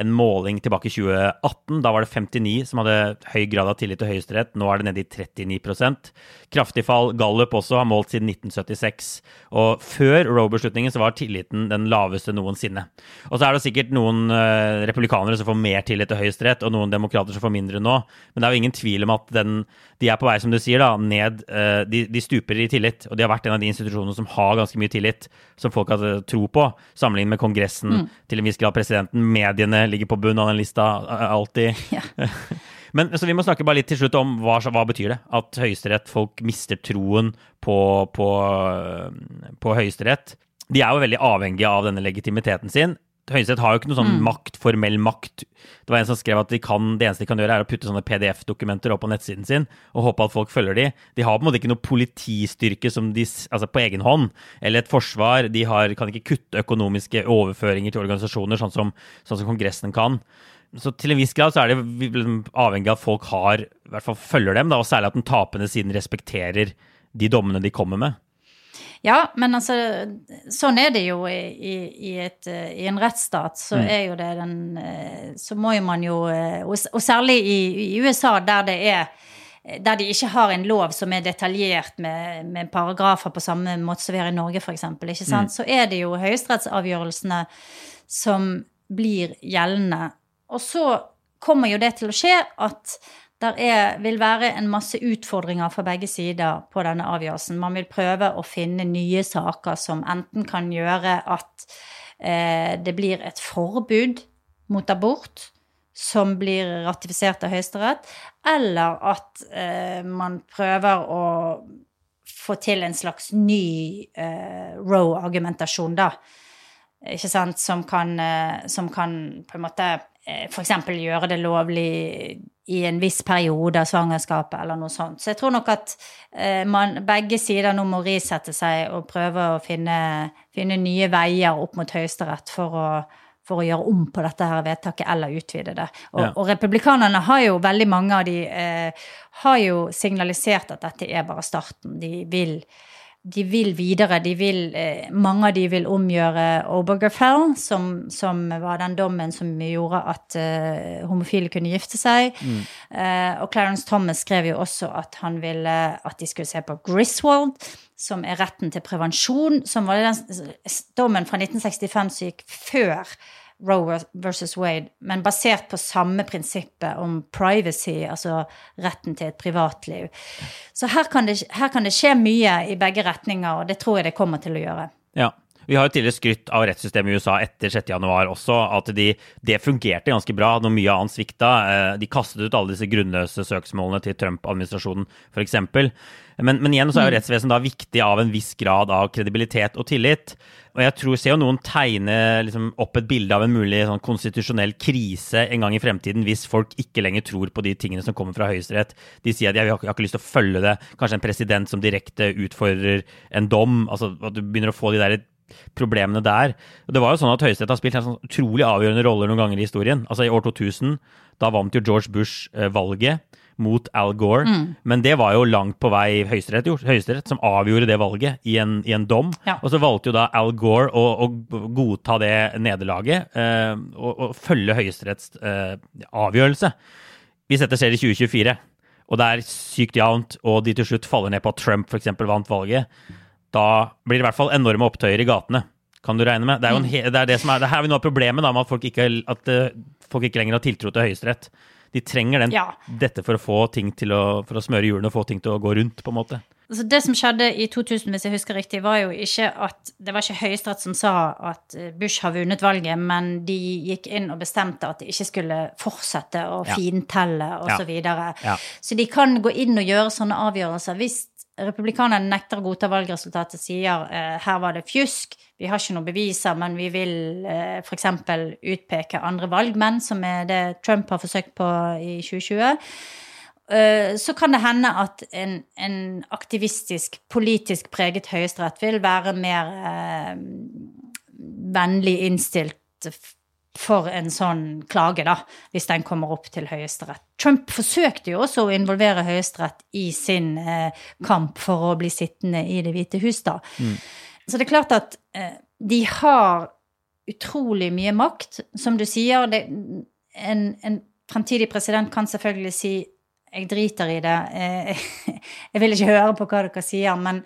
en måling tilbake i 2018. Da var det 59 som hadde høy grad av tillit til Høyesterett. Nå er det nede i 39% Kraftig fall. Gallup også har målt siden 1976. Og før Roe-beslutningen så var tilliten den laveste noensinne. Og så er det sikkert noen eh, republikanere som får mer tillit til Høyesterett, og noen demokrater som får mindre nå. Men det er jo ingen tvil om at den, de er på vei, som du sier, da, ned. eh, de, de stuper i tillit. Og de har vært en av de institusjonene som har ganske mye tillit, som folk har tro på. Sammenlignet med Kongressen, til en viss grad presidenten. Mediene ligger på bunnen av den lista alltid. Ja. Men så vi må snakke bare litt til slutt om hva, hva betyr det? At Høyesterett, folk mister troen på, på, på Høyesterett. De er jo veldig avhengige av denne legitimiteten sin. Høyesterett har jo ikke noe sånn makt, formell makt. Det var en som skrev at de kan, det eneste de kan gjøre, er å putte sånne PDF-dokumenter opp på nettsiden sin og håpe at folk følger de. De har på en måte ikke noe politistyrke som de, altså på egen hånd, eller et forsvar. De har, kan ikke kutte økonomiske overføringer til organisasjoner, sånn som, sånn som Kongressen kan. Så til en viss grad så er det liksom avhengig av at folk har, i hvert fall følger dem, da, og særlig at den tapende siden respekterer de dommene de kommer med. Ja, men altså, sånn er det jo i, i, et, i en rettsstat. Så er jo det den eh, Så må jo man jo eh, Og, og særlig i, i USA, der det er der de ikke har en lov som er detaljert med, med paragrafer på samme måte som vi har i Norge, f.eks., ikke sant? så er det jo høyesterettsavgjørelsene som blir gjeldende. Og så kommer jo det til å skje at er, vil være en masse utfordringer for begge sider på denne avgjørelsen. Man vil prøve å finne nye saker som enten kan gjøre at eh, det blir et forbud mot abort som blir ratifisert av Høyesterett, eller at eh, man prøver å få til en slags ny eh, Roe-argumentasjon, da. Ikke sant? Som kan, eh, som kan på en måte eh, f.eks. gjøre det lovlig i en viss periode av svangerskapet, eller noe sånt. Så jeg tror nok at eh, man, begge sider nå må risette seg og prøve å finne, finne nye veier opp mot Høyesterett for å, for å gjøre om på dette her vedtaket eller utvide det. Og, Ja. og republikanerne har jo, veldig mange av de, eh, har jo signalisert at dette er bare starten. De vil, de vil videre. De vil, eh, mange av de vil omgjøre Obergefell, som, som var den dommen som gjorde at uh, homofile kunne gifte seg. Eh, og Clarence Thomas skrev jo også at han ville at de skulle se på Griswold, som er retten til prevensjon, som var den dommen fra 1965 som gikk før Roe versus Wade, men basert på samme prinsippet om privacy, altså retten til et privatliv. Så her kan, det, her kan det skje mye i begge retninger, og det tror jeg det kommer til å gjøre. Ja. Vi har jo tidligere skrytt av rettssystemet i USA etter 6.1 også, at de, det fungerte ganske bra når mye annet svikta. Eh, De kastet ut alle disse grunnløse søksmålene til Trump-administrasjonen, f.eks. Men, men igjen så er jo rettsvesenet da viktig av en viss grad av kredibilitet og tillit. Og jeg tror, ser jo noen tegne liksom, opp et bilde av en mulig sånn, konstitusjonell krise en gang i fremtiden hvis folk ikke lenger tror på de tingene som kommer fra Høyesterett. De sier at de har, har ikke lyst til å følge det. Kanskje en president som direkte utfordrer en dom. altså At du begynner å få de der problemene der. Det var jo sånn at Høyesterett har spilt en sånn utrolig avgjørende roller noen ganger i historien. Altså I år 2000, da vant jo George Bush eh, valget mot Al Gore. Men det var jo langt på vei Høyesterett, Høyesterett som avgjorde det valget i en, i en dom. Ja. Og så valgte jo da Al Gore å, å godta det nederlaget eh, og, og følge Høyesteretts eh, avgjørelse. Hvis dette skjer i 2024, og det er sykt jevnt, og de til slutt faller ned på at Trump f.eks. vant valget, da blir det i hvert fall enorme opptøyer i gatene. Kan du regne med? Det er jo en he det er det som er, det er her er noe av problemet da, med at folk ikke, at eh, folk ikke lenger har tiltro til Høyesterett. De trenger den, Ja. dette for å få ting til å, for å smøre hjulene og få ting til å gå rundt, på en måte. Altså det som skjedde i 2000, hvis jeg husker riktig, var jo ikke at Det var ikke Høyesterett som sa at eh, Bush har vunnet valget, men de gikk inn og bestemte at de ikke skulle fortsette å Ja. fintelle og Ja. så videre. Ja. Så de kan gå inn og gjøre sånne avgjørelser hvis republikanerne nekter å godta valgresultatet, sier eh, her var det fjusk, vi har ikke noen beviser, men vi vil eh, f.eks. utpeke andre valgmenn, som er det Trump har forsøkt på i 2020. Eh, så kan det hende at en, en aktivistisk, politisk preget høyesterett vil være mer eh, vennlig innstilt for en sånn klage, da, hvis den kommer opp til Høyesterett. Trump forsøkte jo også å involvere Høyesterett i sin eh, kamp for å bli sittende i Det hvite hus, da. Så det er klart at eh, de har utrolig mye makt. Som du sier, det, en, en fremtidig president kan selvfølgelig si jeg driter i det, eh, jeg vil ikke høre på hva dere sier, men,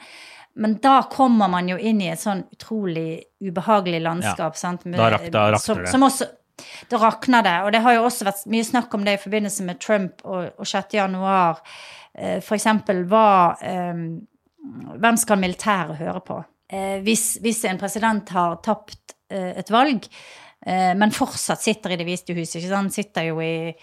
men da kommer man jo inn i et sånn utrolig ubehagelig landskap. sant? Med- Da rakner det. Som også, da rakner det. Og det har jo også vært mye snakk om det i forbindelse med Trump og, og 6. januar. Eh, For eksempel hva eh, Hvem skal militæret høre på? Eh, hvis, hvis en president har tapt eh, et valg, men fortsatt sitter i Det hvite huset, ikke sant? sitter jo i,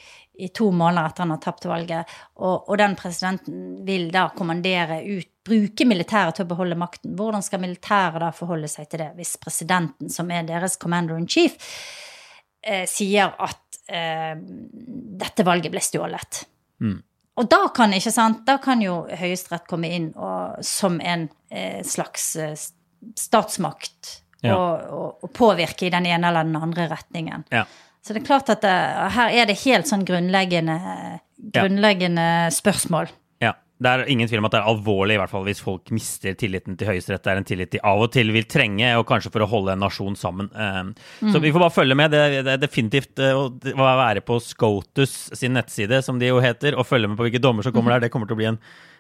i to måneder etter han har tapt valget, og, og den presidenten vil da kommandere ut, bruke militæret til å beholde makten. Hvordan skal militæret da forholde seg til det, hvis presidenten, som er deres commander in chief, eh, sier at eh, dette valget ble stjålet? Og da kan, ikke sant, da kan jo Høyesterett komme inn og, som en eh, slags eh, statsmakt Ja. og, og, og påvirke i den ene eller den andre retningen. Ja. Så det er klart at det, her er det helt sånn grunnleggende, grunnleggende spørsmål. Det er ingen tvil om at det er alvorlig, i hvert fall hvis folk mister tilliten til Høyesterett. Det er en tillit de av og til vil trenge, og kanskje for å holde en nasjon sammen. Eh, Så vi får bare følge med. Det er definitivt eh, å være på Scotus sin nettside, som de jo heter, og følge med på hvilke dommer som kommer der. Det kommer til å bli en,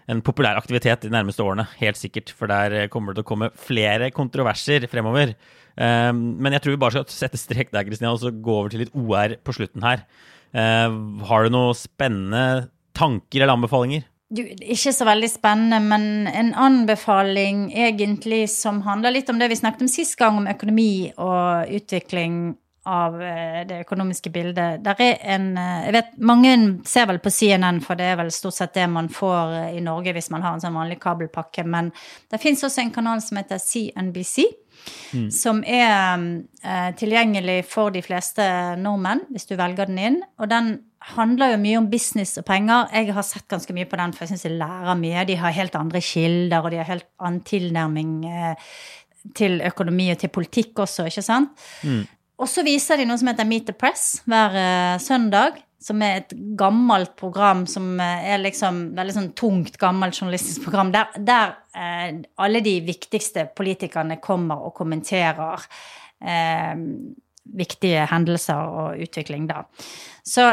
en populær aktivitet de nærmeste årene, helt sikkert. For der eh, kommer det til å komme flere kontroverser fremover. Eh, Men jeg tror vi bare skal sette strek der, Kristina, og så gå over til litt OR på slutten her. Eh, har du noen spennende tanker eller anbefalinger? Du, ikke så veldig spennende, men en anbefaling egentlig som handler litt om det vi snakket om sist gang, om økonomi og utvikling av eh, det økonomiske bildet. Der er en eh, Jeg vet mange ser vel på CNN, for det er vel stort sett det man får eh, i Norge hvis man har en sånn vanlig kabelpakke, men det fins også en kanal som heter CNBC. Mm. Som er eh, tilgjengelig for de fleste nordmenn, hvis du velger den inn. Og den handler jo mye om business og penger. Jeg har sett ganske mye på den, for jeg syns jeg lærer mye. De har helt andre kilder, og de har helt annen tilnærming eh, til økonomi og til politikk også, ikke sant? Mm. Og så viser de noe som heter Meet the Press hver eh, søndag. Som er et gammelt program som uh, er liksom veldig sånn tungt, gammelt journalistisk program. Der, der eh, alle de viktigste politikerne kommer og kommenterer viktige hendelser og utvikling, da. Så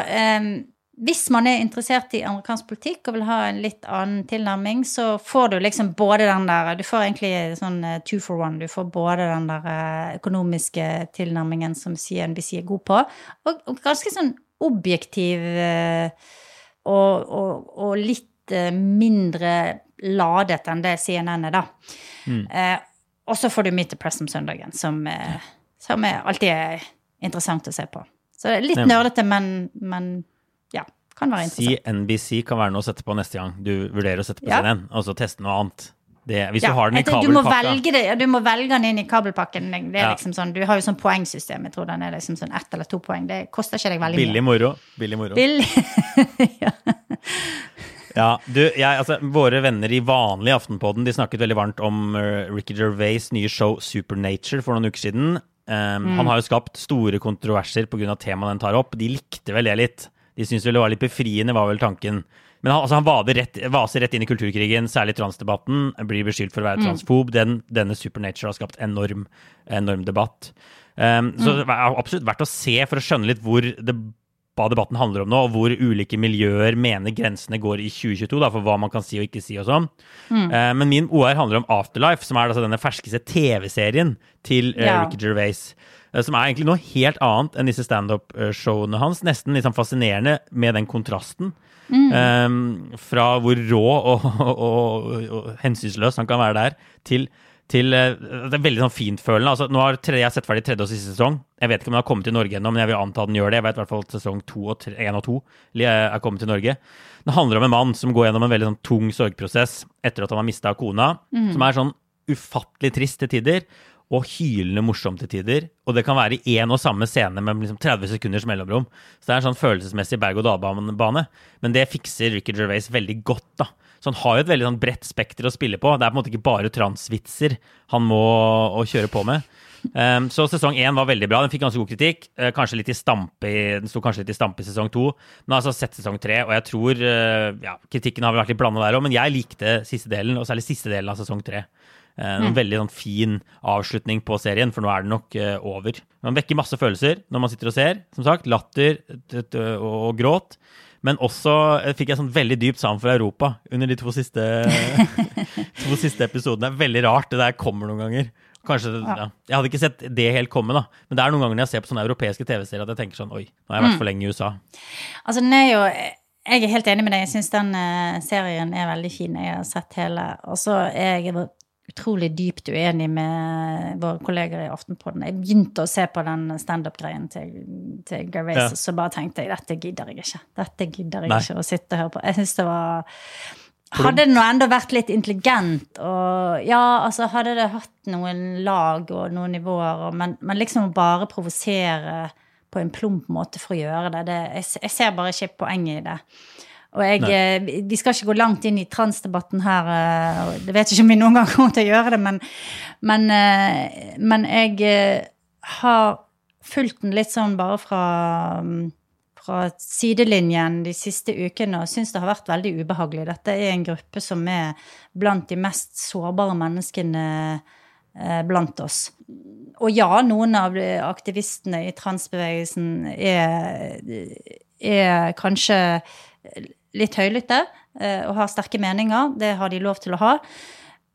hvis man er interessert i amerikansk politikk og vil ha en litt annen tilnærming, så får du liksom både den der Du får egentlig sånn eh, two for one. Du får både den der eh, økonomiske tilnærmingen som CNBC er god på, og, og ganske sånn objektiv eh, og, og, og, litt mindre ladet enn det CNN er, da. Mm. Eh, og så får du Meet the Press om søndagen, som, som er alltid er interessant å se på. Så det er litt nerdete, men, men ja, kan være interessant. CNBC kan være noe å sette på neste gang du vurderer å sette på ja. CNN, og så teste noe annet. Det, hvis ja, du har den i kabelpakka. Du må, velge det, du må velge den inn i kabelpakken. Det er ja. liksom sånn, du har jo sånn poengsystem. Jeg tror den er liksom sånn ett eller to poeng. Det koster ikke deg veldig Billig mye. Moro. Billig moro. Billig ja. ja. du, jeg, altså, Våre venner i vanlig Aftenpodden de snakket veldig varmt om uh, Ricky Gervais' nye show Supernature for noen uker siden. Um, mm. Han har jo skapt store kontroverser pga. temaet den tar opp. De likte vel det litt. De syntes vel det var litt befriende, var vel tanken. Men han, altså, han rett, vaser rett inn i kulturkrigen, særlig transdebatten. Blir beskyldt for å være mm. transfob. Den, denne Supernature har skapt enorm, enorm debatt. Um, så mm. det er absolutt verdt å se for å skjønne litt hvor det, hva debatten handler om nå, og hvor ulike miljøer mener grensene går i 2022 da, for hva man kan si og ikke si og sånn. Mm. Uh, men min OR handler om Afterlife, som er altså denne ferskeste TV-serien til uh. Ricky Gervais. Eh, som er egentlig noe helt annet enn disse standup-showene hans. Nesten litt sånn fascinerende med den kontrasten. Mm. Um, fra hvor rå og, og, og, og, hensynsløs han kan være der, til, til uh, Det er veldig sånn fintfølende. Altså, nå har tre, jeg sett ferdig tredje og siste sesong. Jeg vet ikke om den har kommet til Norge ennå, men jeg vil anta den gjør det. Jeg vet i hvert fall at sesong to og tre, en og to er kommet til Norge. Det handler om en mann som går gjennom en veldig sånn tung sorgprosess etter at han har mista kona, mm. som er sånn ufattelig trist til tider og hylende morsomt til tider. Og det kan være i én og samme scene med liksom 30 sekunders mellomrom. Så det er en sånn følelsesmessig berg-og-dal-bane. Men det fikser Ricky Gervais veldig godt. da. Så han har jo et veldig sånn bredt spekter å spille på. Det er på en måte ikke bare transvitser han må kjøre på med. Um, så sesong én var veldig bra. Den fikk ganske god kritikk. Uh, kanskje litt i stampe den sto kanskje litt i stampe i sesong to. Men har altså sett sesong tre, og jeg tror uh, ja, Kritikken har vel vært litt blanda der òg, men jeg likte siste delen, og særlig siste delen av sesong tre. En mm. veldig sånn, fin avslutning på serien, for nå er den nok uh, over. Man vekker masse følelser når man sitter og ser. Som sagt, latter og, gråt. Men også uh, fikk jeg sånn veldig dypt savn for Europa under de to siste, to siste episodene. Veldig rart. Det der kommer noen ganger. Kanskje, ja. Jeg hadde ikke sett det helt komme, da. Men det er noen ganger når jeg ser på sånne europeiske TV-serier at jeg tenker sånn Oi, nå har jeg vært mm. for lenge i USA. Altså, den er jo jeg er helt enig med deg. Jeg syns den serien er veldig fin. Jeg har sett hele. Og så er jeg utrolig dypt uenig med våre kolleger i Aftenpodden. Jeg begynte å se på den standup-greien til, til Gervais, ja. så bare tenkte jeg dette gidder jeg ikke. Dette gidder jeg Nei. ikke å sitte og høre på. Jeg synes det var hadde det nå enda vært litt intelligent og Ja, altså hadde det hatt noen lag og noen nivåer, men, men liksom bare provosere på en plump måte for å gjøre det, det jeg, jeg, ser bare ikke poenget i det. Og jeg, eh, vi skal ikke gå langt inn i transdebatten her. Eh, jeg vet ikke om vi noen gang kommer til å gjøre det, men, men, eh, men jeg har fulgt den litt sånn bare fra, fra sidelinjen de siste ukene og syns det har vært veldig ubehagelig. Dette er en gruppe som er blant de mest sårbare menneskene blant oss. Og ja, noen av aktivistene i transbevegelsen er, er kanskje litt høylytte eh, og har sterke meninger. Det har de lov til å ha.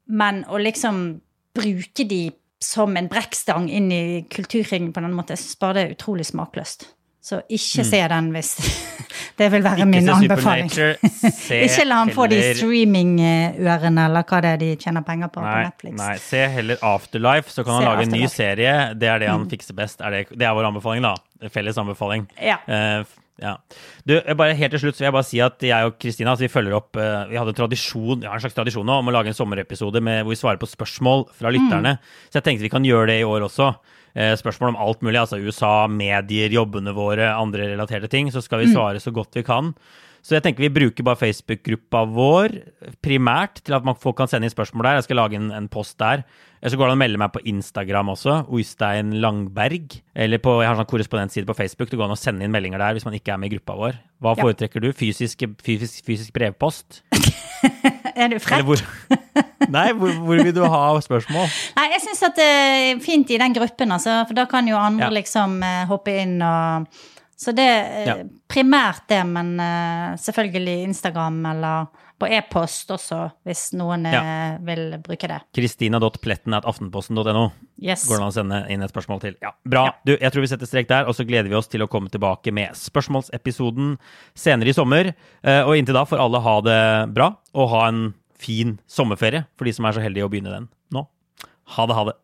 Men å liksom bruke de som en brekkstang inn i kulturringen på den måten, jeg syns bare det er utrolig smakløst. Så ikke se den hvis Det vil være Mm. Ikke min anbefaling. Se ikke la han få de streamingørene, eller hva det er de tjener penger på på Netflix. nei, se heller Afterlife, så kan han lage lage en ny Mm. serie. Det er det han fikser best. Er det, det er vår anbefaling, da. Felles anbefaling. Ja. F- ja. Du, bare Helt til slutt så vil jeg bare si at jeg og Kristina altså, vi følger opp eh, Vi hadde en tradisjon vi har en slags tradisjon nå om å lage en sommerepisode med, hvor vi svarer på spørsmål fra lytterne. Så jeg tenkte vi kan gjøre det i år også. Eh, spørsmål om alt mulig, altså USA, medier, jobbene våre, andre relaterte ting. Så skal vi svare så godt vi kan. Så jeg tenker vi bruker bare Facebook-gruppa vår primært til at folk kan sende inn spørsmål der. Jeg skal lage en, en post der. Eller så går det an å melde meg på Instagram også, Oystein Langberg. Eller på, jeg har sånn korrespondentside på Facebook. Det går an å sende inn meldinger der hvis man ikke er med i gruppa vår. Hva Ja. foretrekker du? Fysisk, fysisk, fysisk brevpost? Er du frekk? hvor Nei, hvor, hvor vil du ha spørsmål? Nei, jeg syns at det er fint i den gruppen, altså. For da kan jo andre Ja. liksom eh, hoppe inn og Så det er Ja. primært det, men eh, selvfølgelig Instagram eller på e-post også, hvis noen ja. vil bruke det. Kristina.pletten.aftenposten.no. Yes. Går det an å sende inn et spørsmål til? Ja, Bra. Ja. Du, jeg tror vi setter strek der, og så gleder vi oss til å komme tilbake med spørsmålsepisoden senere i sommer. Eh, Og inntil da får alle ha det bra, og ha en fin sommerferie for de som er så heldige å begynne den nå. Ha det, ha det.